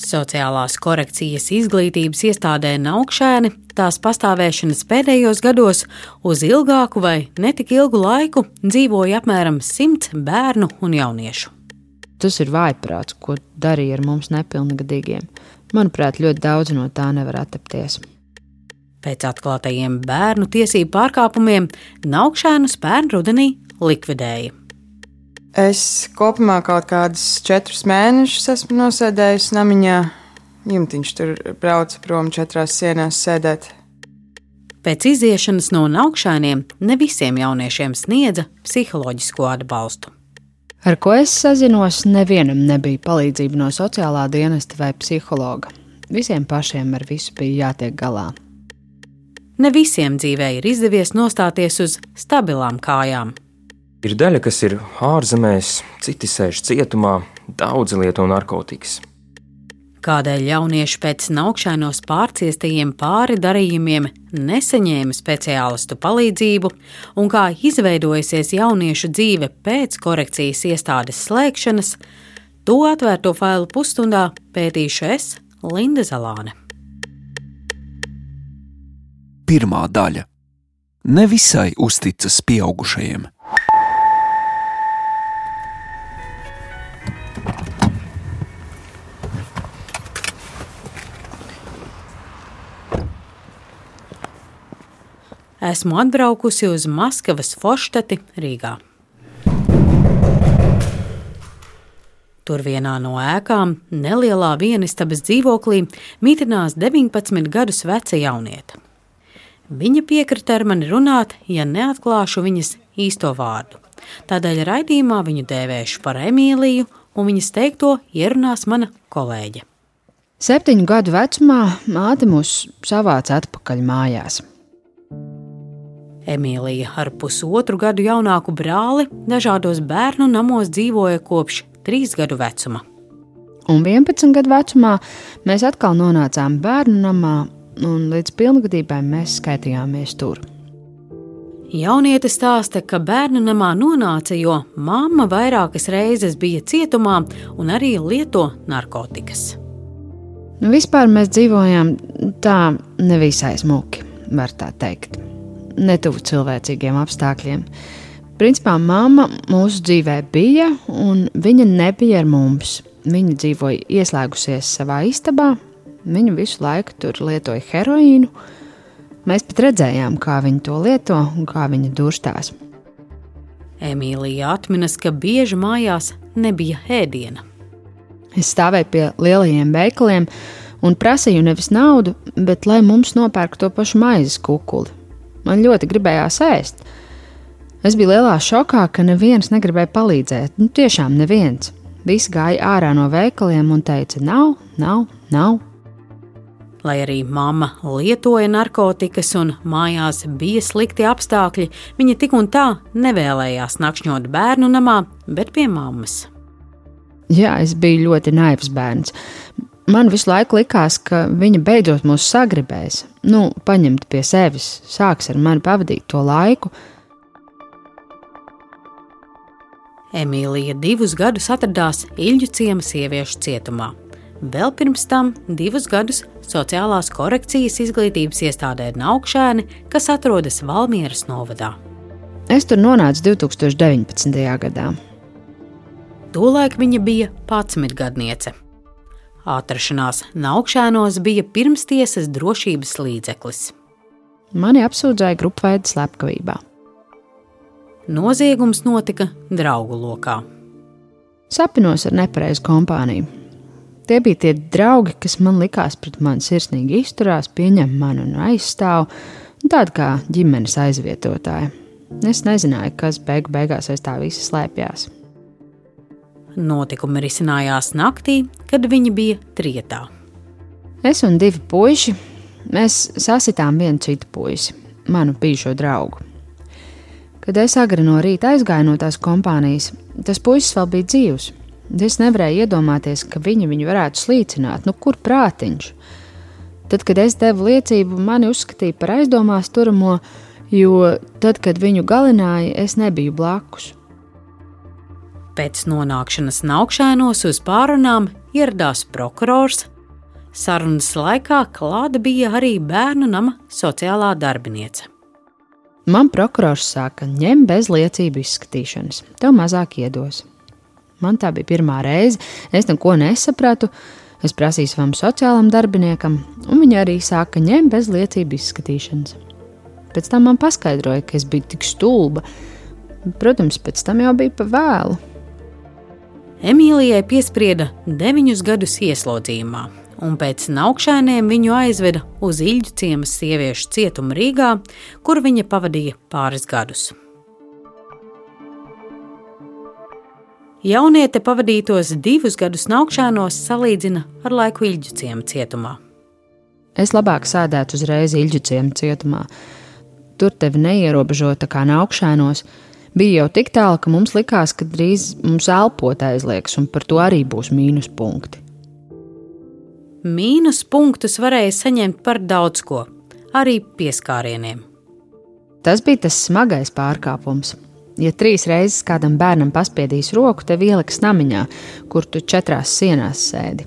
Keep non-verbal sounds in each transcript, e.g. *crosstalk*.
Sociālās korekcijas izglītības iestādē Naukšēni tās pastāvēšanas pēdējos gados uz ilgāku vai netik ilgu laiku dzīvoja apmēram simts bērnu un jauniešu. Tas ir vājprāts, ko darīja ar mums nepilngadīgiem. Manuprāt, ļoti daudz no tā nevar attapties. Pēc atklātajiem bērnu tiesību pārkāpumiem Naukšēnus pērn rudenī likvidēja. Es kopumā kaut kādus četrus mēnešus esmu nosēdējis namiņā. Jumtiņš tur brauca prom četrās sienās sēdēt. Pēc iziešanas no augšām ne visiem jauniešiem sniedza psiholoģisko atbalstu. Ar ko es sazinos, nevienam nebija palīdzība no sociālā dienesta vai psihologa. Visiem pašiem ar visu bija jātiek galā. Ne visiem dzīvē ir izdevies nostāties uz stabilām kājām, Ir daļa, kas ir ārzemēs, citi sēž cietumā, daudzi lieto narkotikas. Kādēļ jaunieši pēc naukšainos pārciestajiem pāri darījumiem nesaņēma speciālistu palīdzību un kā izveidojusies jauniešu dzīve pēc korekcijas iestādes slēgšanas, to atvērto failu pusstundā pētīšu es, Linda Zalāne. Pirmā daļa - nevisai uzticas pieaugušajiem. Esmu atbraukusi uz Maskavas forštati Rīgā. Tur vienā no ēkām, nelielā vienistabas dzīvoklī, mitinās 19 gadus veca jaunieta. Viņa piekrita ar mani runāt, ja neatklāšu viņas īsto vārdu. Tādēļ raidījumā viņu dēvēšu par Emīliju, un viņas teikto ierunās mana kolēģe. Septiņu gadu vecumā māte mūs savāca atpakaļ mājās. Emīlija ar pusotru gadu jaunāku brāli dažādos bērnu namos dzīvoja kopš trīs gadu vecuma. Un 11 gadu vecumā mēs atkal nonācām bērnu namā, un līdz pilngadībai mēs skaitījāmies tur. Jauniete stāsta, ka bērnu namā nonāca, jo mamma vairākas reizes bija cietumā un arī lieto narkotikas. Nu, vispār mēs dzīvojām tā nevisai smuki, var tā teikt netuvu cilvēcīgiem apstākļiem. Principā mamma mūsu dzīvē bija, un viņa nebija ar mums. Viņa dzīvoja ieslēgusies savā istabā, viņa visu laiku tur lietoja heroīnu. Mēs pat redzējām, kā viņa to lieto un kā viņa durstās. Emīlija atminas, ka bieži mājās nebija ēdiena. Es stāvēju pie lielajiem veikaliem un prasīju nevis naudu, bet lai mums nopērk to pašu maizes kukuli. Man ļoti gribējās ēst. Es biju lielā šokā, ka neviens negribēja palīdzēt. Nu, tiešām neviens. Visi gāja ārā no veikaliem un teica: Nav, nav, nav. Lai arī mamma lietoja narkotikas un mājās bija slikti apstākļi, viņa tik un tā nevēlējās nakšņot bērnu namā, bet pie mammas. Jā, es biju ļoti naivs bērns. Man visu laiku likās, ka viņa beidzot mūs sagribēs, nu, paņemt pie sevis, sāks ar mani pavadīt to laiku. Emīlija divus gadus atradās Ilģu ciema sieviešu cietumā. Vēl pirms tam divus gadus sociālās korekcijas izglītības iestādē Naukšēni, kas atrodas Valmieras novadā. Es tur nonācu 2019. gadā. Tolaik viņa bija 11 gadniece. Atrašanās Naukšēnos bija pirmstiesas drošības līdzeklis. Mani apsūdzēja grupveida slepkavībā. Noziegums notika draugu lokā. Sapinos ar nepareizu kompāniju. Tie bija tie draugi, kas man likās pret mani sirsnīgi izturās, pieņem mani un aizstāv, tādi kā ģimenes aizvietotāji. Es nezināju, kas beigu beigās aiz tā visa slēpjas. Notikumi risinājās naktī, kad viņi bija trietā. Es un divi puiši, mēs sasitām vienu citu puisi, manu bijušo draugu. Kad es agri no rīta aizgāju no tās kompānijas, tas puisis vēl bija dzīvs. Es nevarēju iedomāties, ka viņi viņu varētu slīcināt, nu kur prātiņš. Tad, kad es devu liecību, mani uzskatīja par aizdomās turamo, jo tad, kad viņu galināja, es nebiju blakus. Pēc nonākšanas naukšēnos uz pārunām ieradās prokurors. Sarunas laikā klāta bija arī bērnu nama sociālā darbiniece. Man prokurors saka, ņem bez liecību izskatīšanas, tev mazāk iedos. Man tā bija pirmā reize, es neko nesapratu. Es prasīju savam sociālam darbiniekam, un viņa arī sāka ņemt bez liecību izskatīšanas. Pēc tam man paskaidroja, ka es biju tik stulba. Protams, pēc tam jau bija pa vēlu. Emīlijai piesprieda deviņus gadus ieslodzījumā, un pēc naukšēniem viņu aizveda uz Ilģu ciemas sieviešu cietumu Rīgā, kur viņa pavadīja pāris gadus. Jauniete pavadītos divus gadus naukšēnos salīdzina ar laiku Ilģu ciema cietumā. Es labāk sēdētu uzreiz Ilģu ciema cietumā. Tur tevi neierobežota kā naukšēnos. Bija jau tik tālu, ka mums likās, ka drīz mums elpot aizliegs, un par to arī būs mīnus punkti. Mīnus punktus varēja saņemt par daudz ko, arī pieskārieniem. Tas bija tas smagais pārkāpums. Ja trīs reizes kādam bērnam paspiedīs roku, te ieliks namiņā, kur tu četrās sienās sēdi.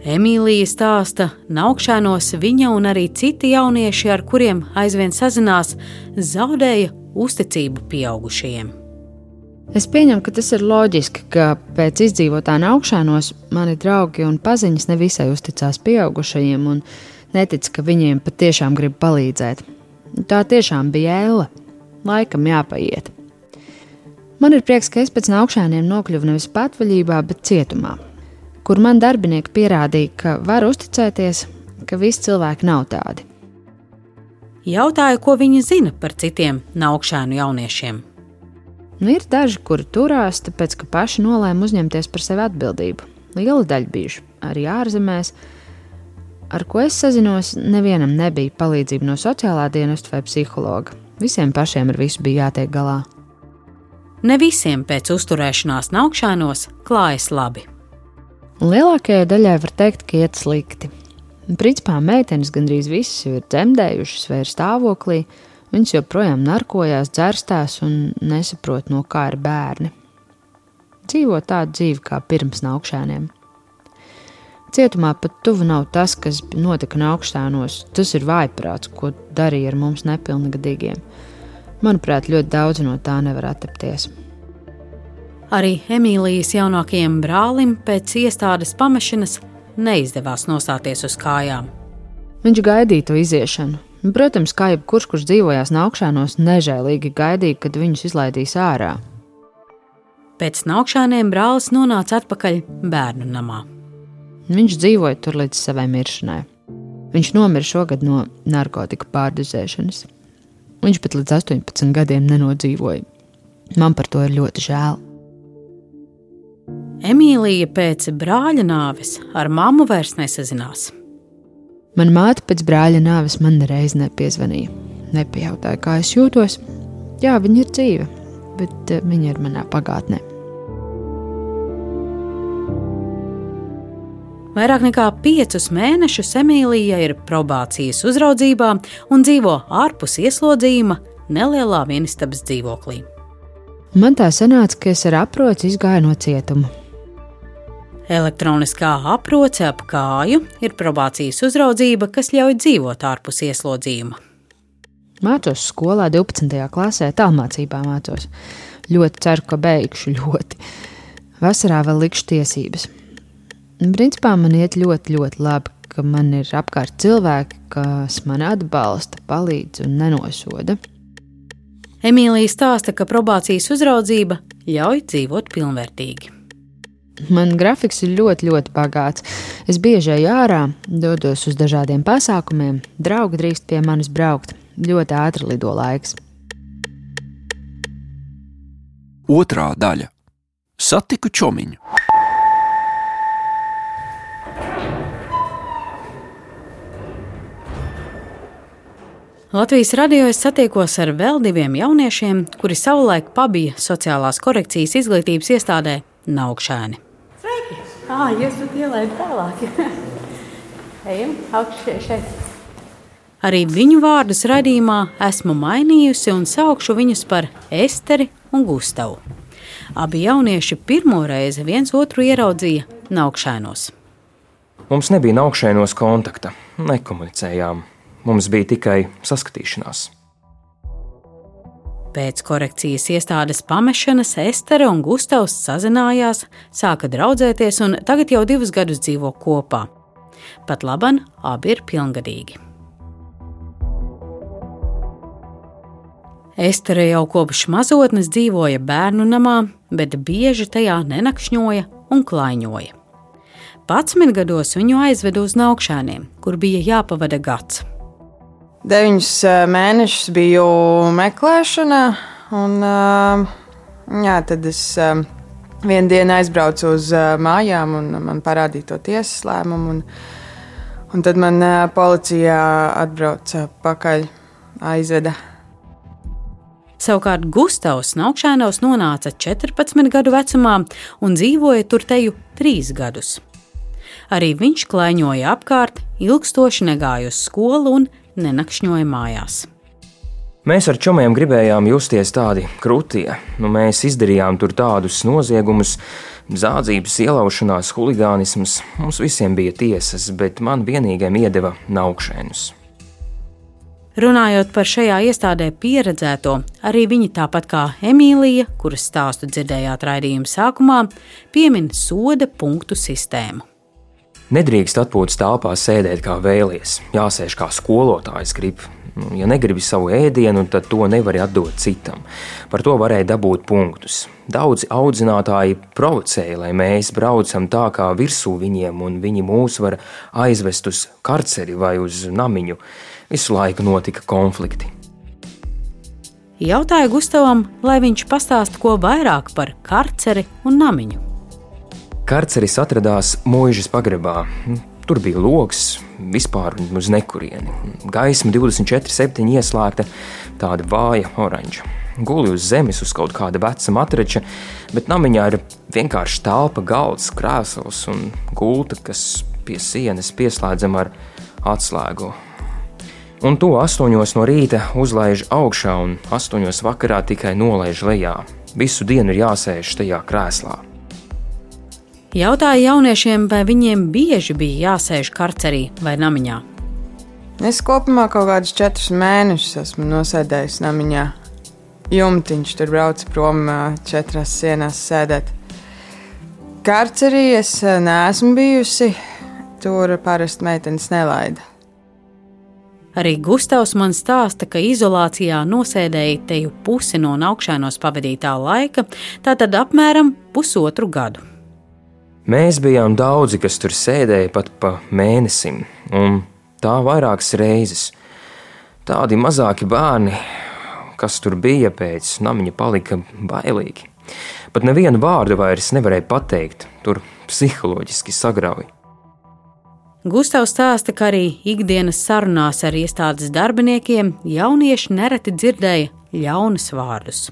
Emīlija stāsta, naukšanos viņa un arī citi jaunieši, ar kuriem aizvien sazinās, zaudēja uzticību pieaugušajiem. Es pieņemu, ka tas ir loģiski, ka pēc izdzīvotā augšanos mani draugi un paziņas nevisai uzticās pieaugušajiem un netic, ka viņiem patiešām grib palīdzēt. Tā tiešām bija ēle. Laikam jāpaiet. Man ir prieks, ka es pēc augšām nokļuvu nevis patvaļībā, bet cietumā, kur man darbinieki pierādīja, ka var uzticēties, ka visi cilvēki nav tādi. Jautāju, ko viņi zina par citiem augšānu jauniešiem. Nu, ir daži, kuri turās, tāpēc ka paši nolēma uzņemties par sevi atbildību. Liela daļa bijuši arī ārzemēs. Ar ko es sazinos, nevienam nebija palīdzība no sociālā dienesta vai psihologa. Visiem pašiem ar visu bija jātiek galā. Ne visiem pēc uzturēšanās naukšanos klājas labi. Lielākajai daļai var teikt, ka iet slikti. Principā meitenes gandrīz visas ir dzemdējušas vai ir stāvoklī, Viņas joprojām narkojās, dzērstās un nesaprot, no kā ir bērni. Dzīvo tādu dzīvi kā pirms naukšēniem. Cietumā pat tuvu nav tas, kas notika augšstānos. Tas ir vājprāts, ko darīja ar mums nepilngadīgiem. Manuprāt, ļoti daudz no tā nevar attapties. Arī Emīlijas jaunākajam brālim pēc iestādes pamešanas neizdevās nostāties uz kājām. Viņš gaidīja to iziešanu, Protams, kā jebkurš, kurš dzīvojās naukšanos, nežēlīgi gaidīja, kad viņus izlaidīs ārā. Pēc naukšaniem brālis nonāca atpakaļ bērnu namā. Viņš dzīvoja tur līdz savai miršanai. Viņš nomira šogad no narkotiku pārdozēšanas. Viņš pat līdz 18 gadiem nenodzīvoja. Man par to ir ļoti žēl. Emīlija pēc brāļa nāves ar mammu vairs nesazinās. Mana māte pēc brāļa nāves man nereiz nepiezvanīja. Nepajautāja, kā es jūtos. Jā, viņa ir dzīva, bet eh, viņa ir manā pagātnē. Vairāk nekā piecus mēnešus Emīlija ir probācijas uzraudzībā un dzīvo ārpus ieslodzījuma nelielā vienistabas dzīvoklī. Man tā sanāca, ka es ar aproci izgāju no cietuma. Elektroniskā aproce ap kāju ir probācijas uzraudzība, kas ļauj dzīvot ārpus ieslodzījuma. Mācos skolā 12. klasē, tālmācībā mācos. Ļoti ceru, ka beigšu ļoti. Vasarā vēl likšu tiesības. Principā man iet ļoti, ļoti labi, ka man ir apkārt cilvēki, kas man atbalsta, palīdz un nenosoda. Emīlija stāsta, ka probācijas uzraudzība ļauj dzīvot pilnvērtīgi. Man grafiks ir ļoti, ļoti bagāts. Es bieži eju ārā, dodos uz dažādiem pasākumiem, draugi drīkst pie manis braukt. Ļoti ātri lido laiks. Otra daļa - Satiku čomiņu. Latvijas radio es satiekos ar vēl diviem jauniešiem, kuri savulaik pabija sociālās korekcijas izglītības iestādē Naukšēni. Ah, jūs varat ielaist tālāk. *laughs* Ejam, augšā šeit. Arī viņu vārdus raidījumā esmu mainījusi un saukšu viņus par Esteri un Gustavu. Abi jaunieši pirmo reizi viens otru ieraudzīja naukšēnos. Mums nebija naukšēnos kontakta, nekomunicējām. Mums bija tikai saskatīšanās. Pēc korekcijas iestādes pamešanas Estere un Gustavs sazinājās, sāka draudzēties un tagad jau divus gadus dzīvo kopā. Pat laban abi ir pilngadīgi. Estere jau kopš mazotnes dzīvoja bērnu namā, bet bieži tajā nenakšņoja un klaiņoja. 11 gados viņu aizveda uz augšēniem, kur bija jāpavada gads. Deviņus mēnešus biju meklēšanā, un jā, tad es vienu dienu aizbraucu uz mājām, un man parādīja to tiesas lēmumu. Un, un tad man policijā atbrauca pakaļ, aizveda. Savukārt Gustavs Naukšēnos nonāca 14 gadu vecumā un dzīvoja tur teju 3 gadus. Arī viņš klaiņoja apkārt, ilgstoši negāja uz skolu un nenakšņoja mājās. Mēs ar čomiem gribējām justies tādi krūtie. Nu, mēs izdarījām tur tādus noziegumus, zādzības, ielaušanās, huligānisms. Mums visiem bija tiesas, bet man vienīgajam iedeva naukšēnus. Runājot par šajā iestādē pieredzēto, arī viņi tāpat kā Emīlija, kuras stāstu dzirdējāt raidījuma sākumā, piemin soda punktu sistēmu. Nedrīkst atpūtas telpā sēdēt kā vēlies, jāsēž kā skolotājs grib. Nu, ja negribi savu ēdienu, tad to nevar atdot citam. Par to varēja dabūt punktus. Daudzi audzinātāji provocēja, lai mēs braucam tā kā virsū viņiem, un viņi mūs var aizvest uz karceri vai uz namiņu. Visu laiku notika konflikti. Jautāju Gustavam, lai viņš pastāsta ko vairāk par karceri un namiņu. Karceris atradās mūžas pagrabā. Tur bija lokus, vispār uz nekurieni. Gaisma 24,7 ieslēgta, tāda vāja oranža. Guli uz zemes uz kaut kāda veca matrača, bet namiņā ir vienkārši telpa, galds, krēsls un gulta, kas pie sienas pieslēdzama ar atslēgu. Un to astoņos no rīta uzlaiž augšā un astoņos vakarā tikai nolaiž lejā. Visu dienu ir jāsēž tajā krēslā. Jautāja jauniešiem, vai viņiem bieži bija jāsēž karcerī vai namiņā. Es kopumā kaut kādus četrus mēnešus esmu nosēdējis namiņā. Jumtiņš tur brauca prom četrās sienās sēdēt. Karcerī es neesmu bijusi. Tur parasti meitenes nelaida. Arī Gustavs man stāsta, ka izolācijā nosēdēja teju pusi no augšēnos pavadītā laika, tātad apmēram pusotru gadu. Mēs bijām daudzi, kas tur sēdēja pat pa mēnesim, un tā vairākas reizes. Tādi mazāki bērni, kas tur bija pēc namiņa, palika bailīgi. Pat nevienu vārdu vairs nevarēja pateikt, tur psiholoģiski sagrauj. Gustavs stāsta, ka arī ikdienas sarunās ar iestādes darbiniekiem jaunieši nereti dzirdēja ļaunus vārdus.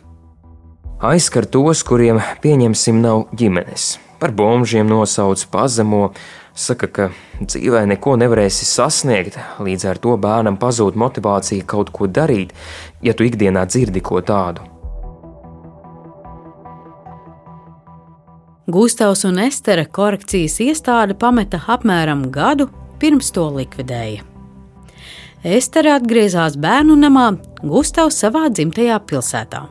Aizskar tos, kuriem pieņemsim nav ģimenes par bombžiem nosauc pazemo, saka, ka dzīvē neko nevarēsi sasniegt, līdz ar to bērnam pazūd motivācija kaut ko darīt, ja tu ikdienā dzirdi ko tādu. Gustavs un Estere korekcijas iestāde pameta apmēram gadu pirms to likvidēja. Estere atgriezās bērnu namā, Gustavs savā dzimtajā pilsētā.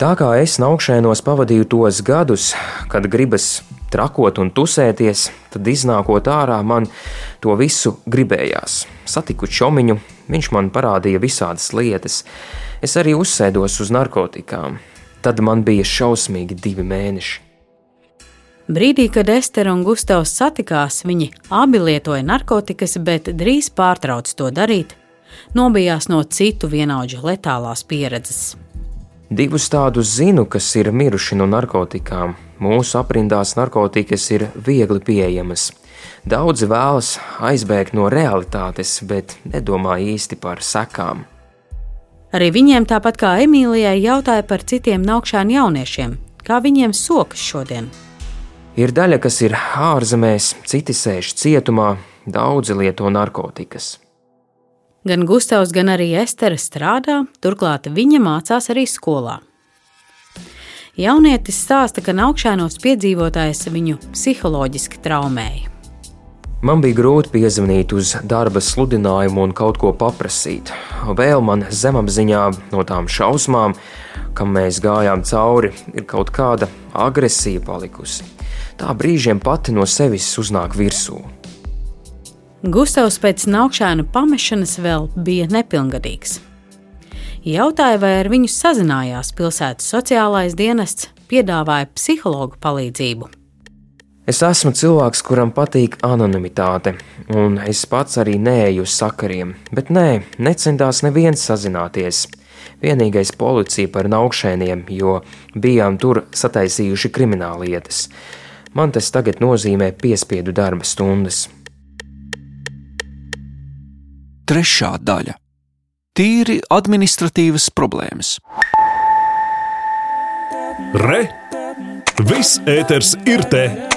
Tā kā es augšēnos pavadīju tos gadus, kad gribas trakot un tusēties, tad iznākot ārā man to visu gribējās. Satiku čomiņu, viņš man parādīja visādas lietas. Es arī uzsēdos uz narkotikām. Tad man bija šausmīgi divi mēneši. Brīdī, kad Estere un Gustavs satikās, viņi abi lietoja narkotikas, bet drīz pārtrauca to darīt. Nobijās no citu vienaudžu letālās pieredzes. Divus tādus zinu, kas ir miruši no narkotikām. Mūsu aprindās narkotikas ir viegli pieejamas. Daudzi vēlas aizbēgt no realitātes, bet nedomā īsti par sekām. Arī viņiem, tāpat kā Emīlijai, jautāja par citiem naukšānu jauniešiem, kā viņiem sokas šodien. Ir daļa, kas ir ārzemēs, citi sēž cietumā, daudzi lieto narkotikas. Gan Gustavs, gan arī Estere strādā, turklāt viņa mācās arī skolā. Jaunietis stāsta, ka naukšanos piedzīvotājs viņu psiholoģiski traumēja. Man bija grūti piezvanīt uz darba sludinājumu un kaut ko paprasīt. Vēl man zemapziņā no tām šausmām, kam mēs gājām cauri, ir kaut kāda agresija palikusi. Tā brīžiem pati no sevis uznāk virsū. Gustavs pēc naukšēnu pamešanas vēl bija nepilngadīgs. Jautāja, vai ar viņu sazinājās pilsētas sociālais dienests, piedāvāja psihologu palīdzību. Es esmu cilvēks, kuram patīk anonimitāte, un es pats arī neeju uz sakariem, bet nē, necentās neviens sazināties. Vienīgais policija par naukšēniem, jo bijām tur sataisījuši krimināllietas. Man tas tagad nozīmē piespiedu darba stundas. Trešā daļa - tīri administratīvas problēmas. Re! Viss ēters ir te!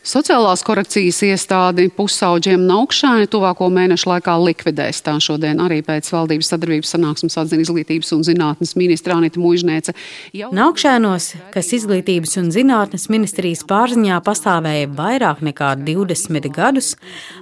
Sociālās korekcijas iestādi pusauģiem naukšēni tuvāko mēnešu laikā likvidēs. Tā šodien arī pēc valdības sadarbības sanāksmes atzina izglītības un zinātnes ministra Anita Mužnēca. Jau... Naukšēnos, kas izglītības un zinātnes ministrijas pārziņā pastāvēja vairāk nekā 20 gadus,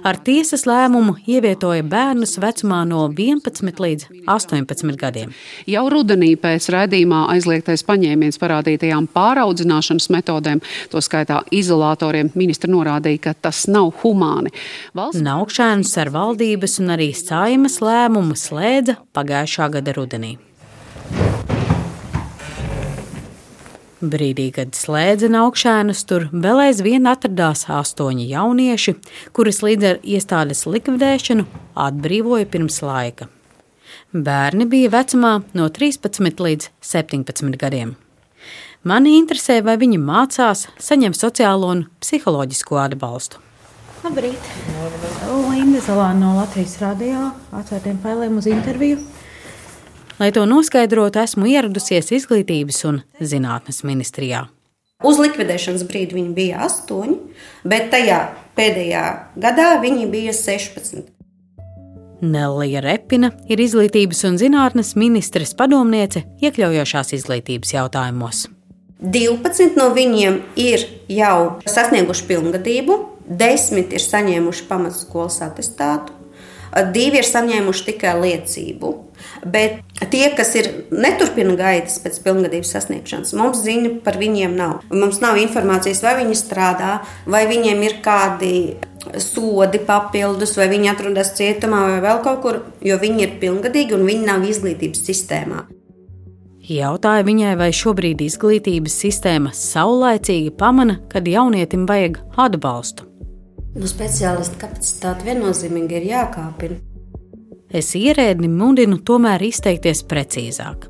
ar tiesas lēmumu ievietoja bērnus vecumā no 11 līdz 18 gadiem. Jau rudenī pēc raidījumā aizliegtais paņēmiens parādītajām pāraudzināšanas metodēm, to skaitā izolatoriem, ministra norādīja, ka tas nav humāni. Valsts... Naukšēnus ar valdības un arī saimas lēmumu slēdza pagājušā gada rudenī. Brīdī, kad slēdza augšēnus, tur vēl aizvien atradās astoņi jaunieši, kurus līdz ar iestādes likvidēšanu atbrīvoja pirms laika. Bērni bija vecumā no 13 līdz 17 gadiem. Mani interesē, vai viņi mācās, saņem sociālo un psiholoģisko atbalstu. Labrīt! Linda Zalāna no Latvijas radio atvērtiem failiem uz interviju. Lai to noskaidrotu, esmu ieradusies Izglītības un zinātnes ministrijā. Uz likvidēšanas brīdi viņi bija astoņi, bet tajā pēdējā gadā viņi bija 16. Nelija Repina ir Izglītības un zinātnes ministres padomniece iekļaujošās izglītības jautājumos. 12 no viņiem ir jau sasnieguši pilngadību, 10 ir saņēmuši pamatskolas attestātu, 2 ir saņēmuši tikai liecību. Bet tie, kas ir neturpina gaitas pēc pilngadības sasniegšanas, mums ziņu par viņiem nav. Mums nav informācijas, vai viņi strādā, vai viņiem ir kādi sodi papildus, vai viņi atrodas cietumā vai vēl kaut kur, jo viņi ir pilngadīgi un viņi nav izglītības sistēmā. Jautāja viņai, vai šobrīd izglītības sistēma saulaicīgi pamana, kad jaunietim vajag atbalstu. Nu, speciālistu kapacitāte viennozīmīgi ir jākāpina. Es ierēdni mudinu tomēr izteikties precīzāk.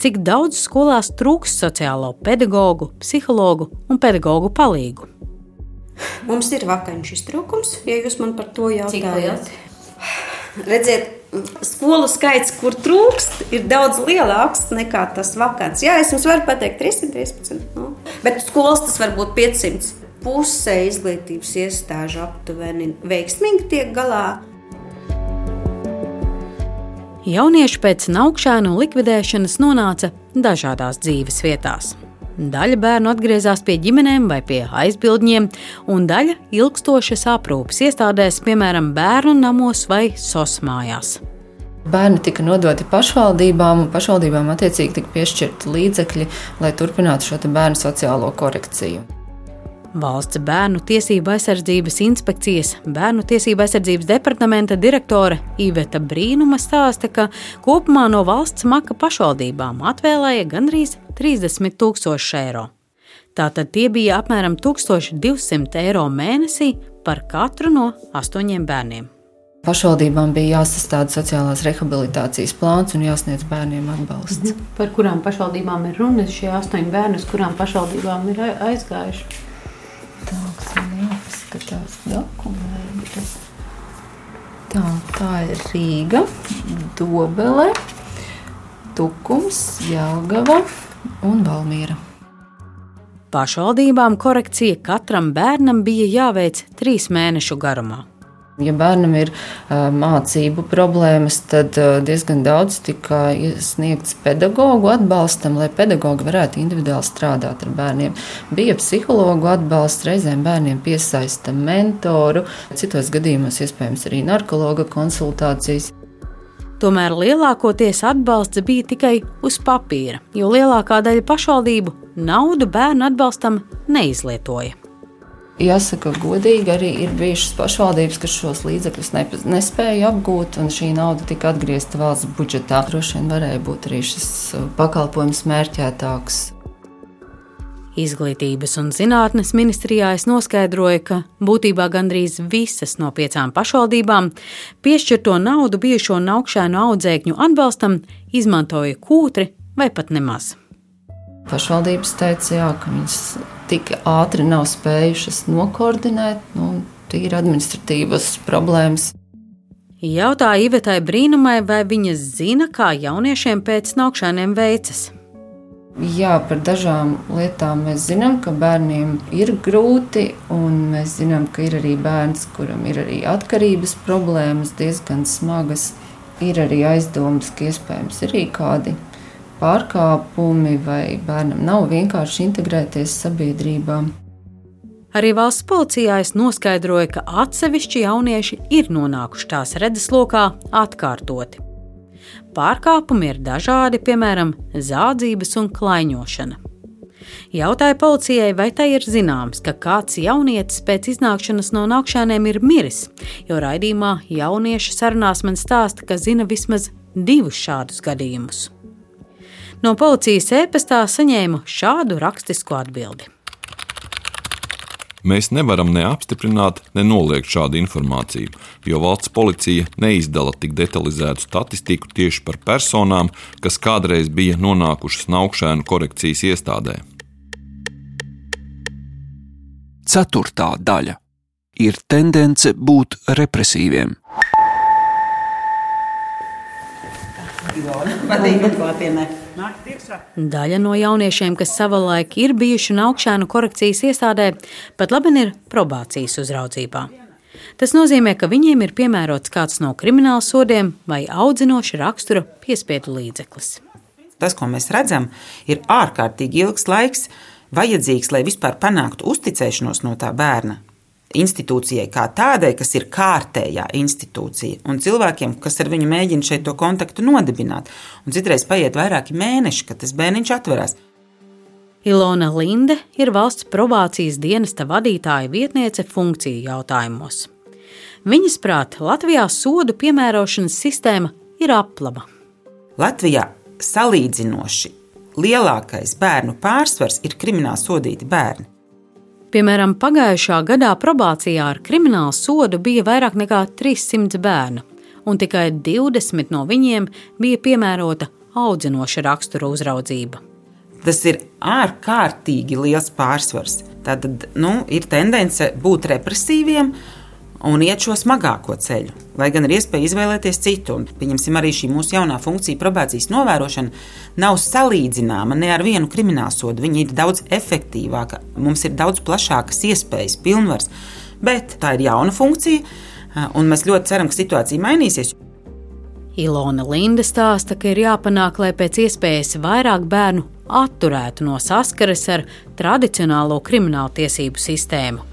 Cik daudz skolās trūks sociālo pedagoģu, psihologu un pedagoģu palīgu? Mums ir vakanču iztrūkums, ja jūs man par to jautājat. Redziet, skolu skaits, kur trūkst, ir daudz lielāks nekā tas vakants. Jā, es jums varu pateikt, 313. No. Bet skolas tas var būt 500. Puse izglītības iestāžu aptuveni veiksmīgi tiek galā. Jaunieši pēc naukšanu likvidēšanas nonāca dažādās dzīves vietās. Daļa bērnu atgriezās pie ģimenēm vai pie aizbildņiem, un daļa ilgstošas aprūpes iestādēs, piemēram, bērnu namos vai sosmājās. Bērni tika nodoti pašvaldībām, un pašvaldībām attiecīgi tika piešķirti līdzekļi, lai turpinātu šo bērnu sociālo korekciju. Valsts bērnu tiesību aizsardzības inspekcijas bērnu tiesību aizsardzības departamenta direktore Iveta Brīnuma stāsta, ka kopumā no valsts maka pašvaldībām atvēlēja gandrīz 30 tūkstoši eiro. Tātad tie bija apmēram 1200 eiro mēnesī par katru no astoņiem bērniem. Pašvaldībām bija jāsastāda sociālās rehabilitācijas plāns un jāsniedz bērniem atbalsts. Mhm. Par kurām pašvaldībām ir runa? Šie astoņi bērni, uz kurām pašvaldībām ir aizgājuši? Tālāk, jāpaskatās dokumenti. Tā, tā ir Rīga, Dobele, Tukums, Jelgava un Valmiera. Pašvaldībām korekcija katram bērnam bija jāveic trīs mēnešu garumā. Ja bērnam ir mācību problēmas, tad diezgan daudz tika sniegts pedagoģu atbalstam, lai pedagoģi varētu individuāli strādāt ar bērniem. Bija psihologu atbalsts, reizēm bērniem piesaista mentoru, citos gadījumos iespējams arī narkologa konsultācijas. Tomēr lielākoties atbalsts bija tikai uz papīra, jo lielākā daļa pašvaldību naudu bērnu atbalstam neizlietoja. Jāsaka, godīgi arī ir bijušas pašvaldības, kas šos līdzekļus nespēja apgūt, un šī nauda tika atgriezta valsts budžetā. Droši vien varēja būt arī šis uh, pakalpojums mērķētāks. Izglītības un zinātnes ministrijā es noskaidroju, ka būtībā gandrīz visas no piecām pašvaldībām piešķirto naudu bijušo un augšēnu audzēkņu atbalstam izmantoja kūtri vai pat nemaz. Pašvaldības teica, jā, ka viņas tik ātri nav spējušas nokoordinēt, nu, tīri administratīvas problēmas. Jautāja Ivetai brīnumai, vai viņa zina, kā jauniešiem pēc naukšaniem veicas. Jā, par dažām lietām mēs zinām, ka bērniem ir grūti, un mēs zinām, ka ir arī bērns, kuram ir arī atkarības problēmas, diezgan smagas. Ir arī aizdomas, ka iespējams arī kādi pārkāpumi, vai bērnam nav vienkārši integrēties sabiedrībā. Arī valsts policijā es noskaidroju, ka atsevišķi jaunieši ir nonākuši tās redzeslokā atkārtoti. Pārkāpumi ir dažādi, piemēram, zādzības un klaiņošana. Jautāja policijai, vai tai ir zināms, ka kāds jaunietis pēc iznākšanas no naukšaniem ir miris, jo raidījumā jaunieši sarunās man stāsta, ka zina vismaz divus šādus gadījumus. No policijas e-pastā saņēmu šādu rakstisku atbildi. Mēs nevaram ne apstiprināt, ne noliegt šādu informāciju, jo valsts policija neizdala tik detalizētu statistiku tieši par personām, kas kādreiz bija nonākušas naukšēnu korekcijas iestādē. Ceturtā daļa ir tendence būt represīviem. Daļa no jauniešiem, kas savulaik ir bijuši augšānu korekcijas iestādē, pat labi ir probācijas uzraudzībā. Tas nozīmē, ka viņiem ir piemērots kāds no krimināla sodiem vai audzinoša rakstura piespiedu līdzeklis. Tas, ko mēs redzam, ir ārkārtīgi ilgs laiks vajadzīgs, lai vispār panāktu uzticēšanos no tā bērna institūcijai kā tādai, kas ir kārtējā institūcija, un cilvēkiem, kas ar viņu mēģina šeit to kontaktu nodibināt. Un citreiz paiet vairāki mēneši, kad tas bērniņš atverās. Ilona Linde ir valsts probācijas dienesta vadītāja vietniece funkciju jautājumos. Viņas prāt, Latvijā sodu piemērošanas sistēma ir aplama. Latvijā salīdzinoši lielākais bērnu pārsvars ir krimināli sodīti bērni. Piemēram, pagājušā gadā probācijā ar kriminālu sodu bija vairāk nekā 300 bērnu, un tikai 20 no viņiem bija piemērota audzinoša rakstura uzraudzība. Tas ir ārkārtīgi liels pārsvars. Tad nu, ir tendence būt represīviem, un iet šo smagāko ceļu, lai gan ir iespēja izvēlēties citu. Un, pieņemsim, arī šī mūsu jaunā funkcija, probācijas novērošana, nav salīdzināma ne ar vienu kriminālu sodu. Viņa ir daudz efektīvāka, mums ir daudz plašākas iespējas, pilnvars, bet tā ir jauna funkcija, un mēs ļoti ceram, ka situācija mainīsies. Ilona Linda stāsta, ka ir jāpanāk, lai pēc iespējas vairāk bērnu atturētu no saskares ar tradicionālo kriminālu tiesību sistēmu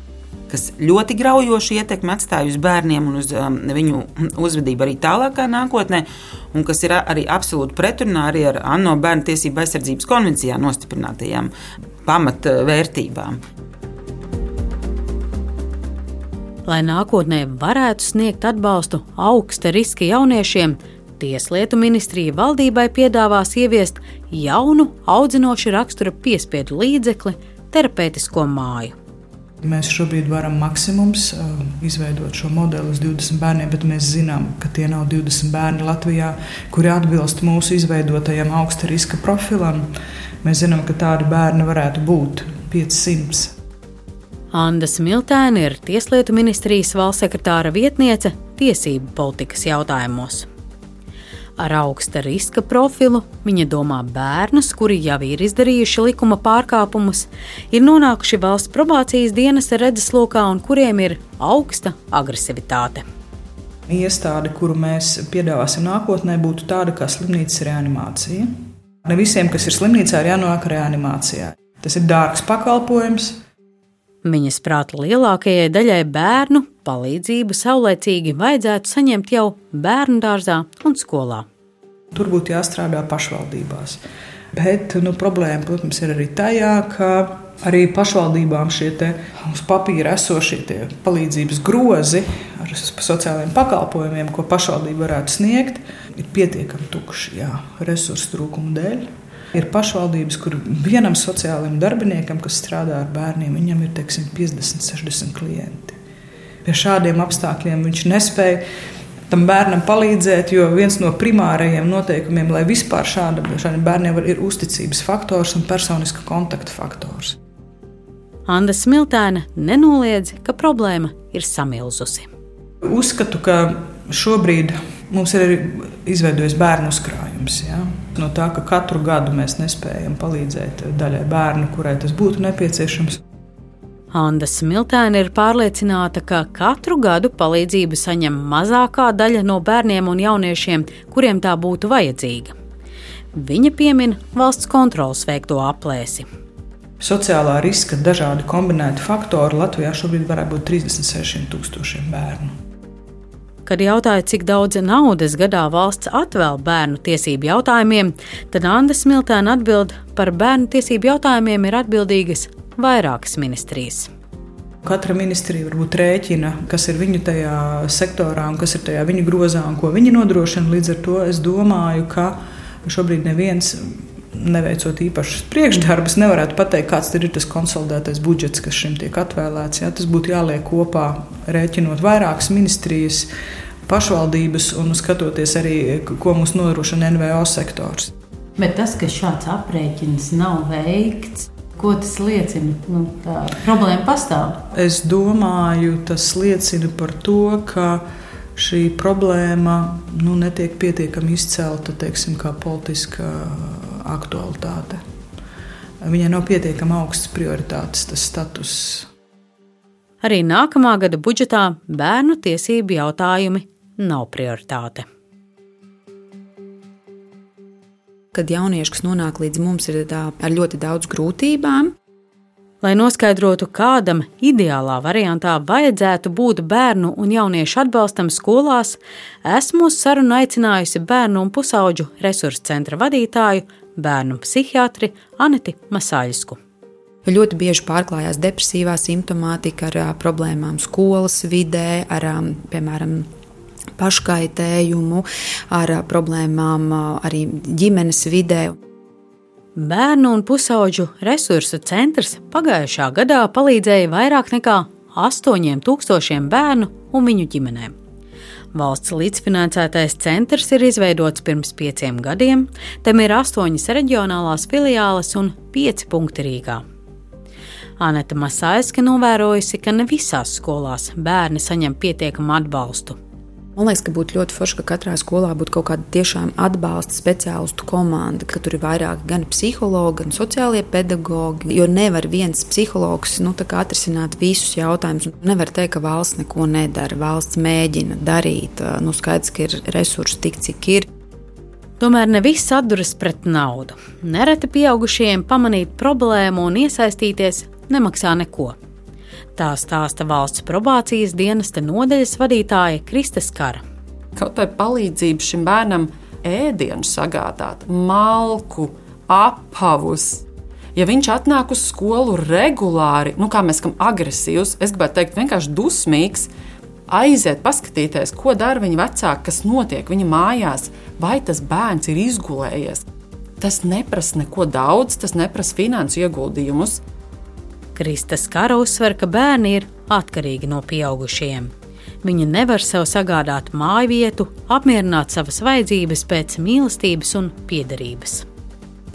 kas ļoti graujoši ietekmi atstāja uz bērniem un uz um, viņu uzvedību arī tālākā nākotnē, un kas ir arī absolūti pretrunā arī ar ANO bērnu tiesību aizsardzības konvencijā nostiprinātajām pamatvērtībām. Lai nākotnē varētu sniegt atbalstu augsta riska jauniešiem, Tieslietu ministrija valdībai piedāvās ieviest jaunu audzinošu rakstura piespiedu līdzekli, terapeitisko māju. Mēs šobrīd varam maksimums izveidot šo modeli uz 20 bērniem, bet mēs zinām, ka tie nav 20 bērni Latvijā, kuri atbilst mūsu izveidotajam augsta riska profilam. Mēs zinām, ka tādi bērni varētu būt 500. Anna Smiltēna ir Tieslietu ministrijas valsts sekretāra vietniece tiesību politikas jautājumos ar augsta riska profilu, viņa domā bērnus, kuri jau ir izdarījuši likuma pārkāpumus, ir nonākuši valsts probācijas dienas redzeslokā un kuriem ir augsta agresivitāte. Iestāde, kuru mēs piedāvāsim nākotnē, būtu tāda kā slimnīcas reanimācija. Ne visiem, kas ir slimnīcā, ir jānonāk reanimācijā. Tas ir dārgs pakalpojums. Viņas prāta lielākajai daļai bērnu palīdzību saulēcīgi vajadzētu saņemt jau bērnu dārzā un skolā. Tur būtu jāstrādā pašvaldībās. Bet nu, problēma, protams, ir arī tajā, ka arī pašvaldībām šie uz papīra esošie palīdzības grozi ar sociālajiem pakalpojumiem, ko pašvaldība varētu sniegt, ir pietiekami tukši jā, resursu trūkuma dēļ. Ir pašvaldības, kur vienam sociālajam darbiniekam, kas strādā ar bērniem, viņam ir teiksim, 50, 60 klienti. Pie šādiem apstākļiem viņš nespēja tam bērnam palīdzēt, jo viens no primārajiem noteikumiem, lai vispār šāda, šādiem bērniem var, ir uzticības faktors un personiska kontakta faktors. Anna Smiltēna nenoliedz, ka problēma ir samilzusi. Uzskatu, ka šobrīd mums ir arī izveidojis bērnu uzkrājums. Ja? No tā, ka katru gadu mēs nespējam palīdzēt daļai bērnu, kurai tas būtu nepieciešams. Anna Smiltēna ir pārliecināta, ka katru gadu palīdzību saņem mazākā daļa no bērniem un jauniešiem, kuriem tā būtu vajadzīga. Viņa piemin valsts kontrolas veikto aplēsi. Sociālā riska dažādi kombinēti faktori Latvijā šobrīd varētu būt 36,000 bērnu. Kad jautāja, cik daudz naudas gadā valsts atvēl bērnu tiesību jautājumiem, tad Anna Smiltēna atbild, par bērnu tiesību jautājumiem ir atbildīgas vairākas ministrijas. Katra ministrija varbūt rēķina, kas ir viņu tajā sektorā un kas ir tajā viņu grozā un ko viņi nodrošina. Līdz ar to es domāju, ka šobrīd neviens neveicot īpašus priekšdarbus, nevarētu pateikt, kāds ir tas konsolidētais budžets, kas šim tiek atvēlēts. Ja? Tas būtu jāliek kopā, rēķinot vairākas ministrijas, pašvaldības un skatoties arī, ko mums nodrošina NVO sektors. Bet tas, ka šāds aprēķins nav veikts, Ko tas liecina? Nu, tā problēma pastāv. Es domāju, tas liecina par to, ka šī problēma nu, netiek pietiekami izcelta teiksim, kā politiska aktualitāte. Viņai nav pietiekami augsts prioritātes tas status. Arī nākamā gada budžetā bērnu tiesību jautājumi nav prioritāte. Kad jaunieši, kas nonāk līdz mums, ir ar ļoti daudz grūtībām. Lai noskaidrotu, kādam ideālā variantā vajadzētu būt bērnu un jauniešu atbalstam skolās, esmu uz sarunu aicinājusi bērnu un pusauģu resursu centra vadītāju, bērnu psihiatri Aneti Masāļsku. Ļoti bieži pārklājās depresīvā simptomātika ar problēmām skolas vidē, ar, piemēram, paškaitējumu, ar problēmām arī ģimenes vidē. Bērnu un pusauģu resursu centrs pagājušā gadā palīdzēja vairāk nekā 8000 bērnu un viņu ģimenēm. Valsts līdzfinansētais centrs ir izveidots pirms pieciem gadiem, tam ir astoņas reģionālās filiāles un pieci punkti Rīgā. Anita Masāiska novērojusi, ka ne visās skolās bērni saņem pietiekamu atbalstu. Man liekas, ka būtu ļoti forši, ka katrā skolā būtu kaut kāda tiešām atbalsta speciālistu komanda, ka tur ir vairāk gan psihologi, gan sociālie pedagogi. Jo nevar viens psihologs nu, atrisināt visus jautājumus. Nevar teikt, ka valsts neko nedara. Valsts mēģina darīt. Nu, skaidrs, ka ir resursi tik, cik ir. Tomēr ne viss atduras pret naudu. Nereti pieaugušajiem pamanīt problēmu un iesaistīties nemaksā neko. Tā stāsta valsts probācijas dienesta nodeļas vadītāja Krista Skara. Kaut vai palīdzību šim bērnam ēdienu sagādāt, malku, apavus. Ja viņš atnāk uz skolu regulāri, nu kā mēs sakām, agresīvs, es gribētu teikt, vienkārši dusmīgs, aiziet, paskatīties, ko dara viņa vecāki, kas notiek viņa mājās, vai tas bērns ir izgulējies. Tas neprasa neko daudz, tas neprasa finansu ieguldījumus. Krista Skara uzsver, ka bērni ir atkarīgi no pieaugušiem. Viņi nevar sev sagādāt māju vietu, apmierināt savas vajadzības pēc mīlestības un piederības.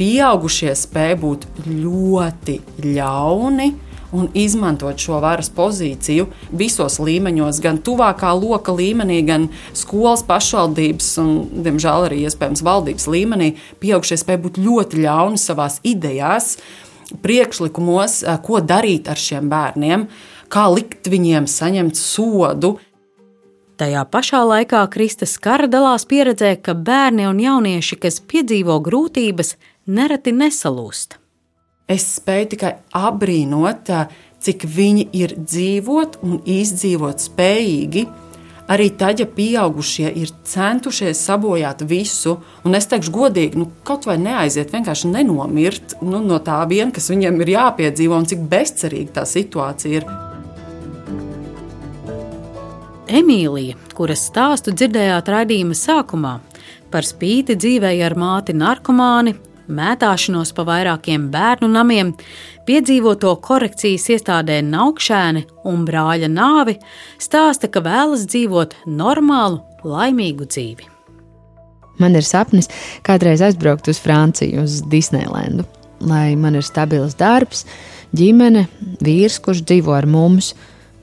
Pieaugušie spēj būt ļoti ļauni un izmantot šo varas pozīciju visos līmeņos, gan tuvākā loka līmenī, gan skolas pašvaldības un, diemžēl, arī iespējams valdības līmenī. Pieaugušie spēj būt ļoti ļauni savās idejās, priekšlikumos, eh, ko darīt ar šiem bērniem, kā likt viņiem saņemt sodu. Tajā pašā laikā Krista Skara dalās pieredzē, ka bērni un jaunieši, kas piedzīvo grūtības, nereti nesalūst. Es spēju tikai apbrīnot, cik viņi ir dzīvot un izdzīvot spējīgi. Arī tad, ja pieaugušie ir centušies sabojāt visu, un es teikšu, godīgi, nu, kaut vai neaiziet, vienkārši nenomirt nu, no tā vien, kas viņiem ir jāpiedzīvo, un cik bezcerīga tā situācija ir. Emīlija, kuras stāstu dzirdējāt raidījuma sākumā, par spīti dzīvēi ar māti narkomāni, mētāšanos pa vairākiem bērnu namiem, piedzīvoto korekcijas iestādē Naukšēni un brāļa nāvi, stāsta, ka vēlas dzīvot normālu, laimīgu dzīvi. Man ir sapnis kādreiz aizbraukt uz Franciju, uz Disneylandu, lai man ir stabils darbs, ģimene, vīrs, kurš dzīvo ar mums.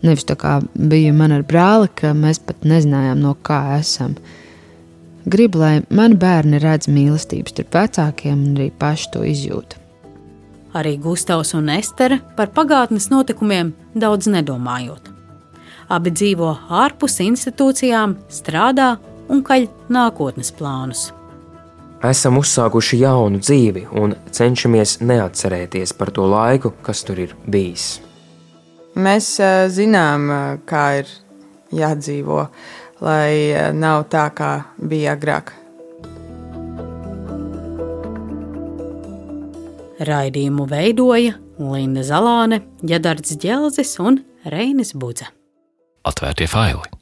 Nevis tā kā bija man ar brāli, ka mēs pat nezinājām, no kā esam. Gribu, lai mani bērni redz mīlestību starp vecākiem un arī paši to izjūtu. Arī Gustavs un Estere par pagātnes notikumiem daudz nedomājot. Abi dzīvo ārpus institūcijām, strādā un kaļ nākotnes plānus. Esam uzsākuši jaunu dzīvi un cenšamies neatcerēties par to laiku, kas tur ir bijis. Mēs zinām, kā ir jādzīvo, lai uh, nav tā, kā bija agrāk. Raidījumu veidoja Linda Zalāne, Jadards Dželzis un Reinis Budze. Atvērtie faili!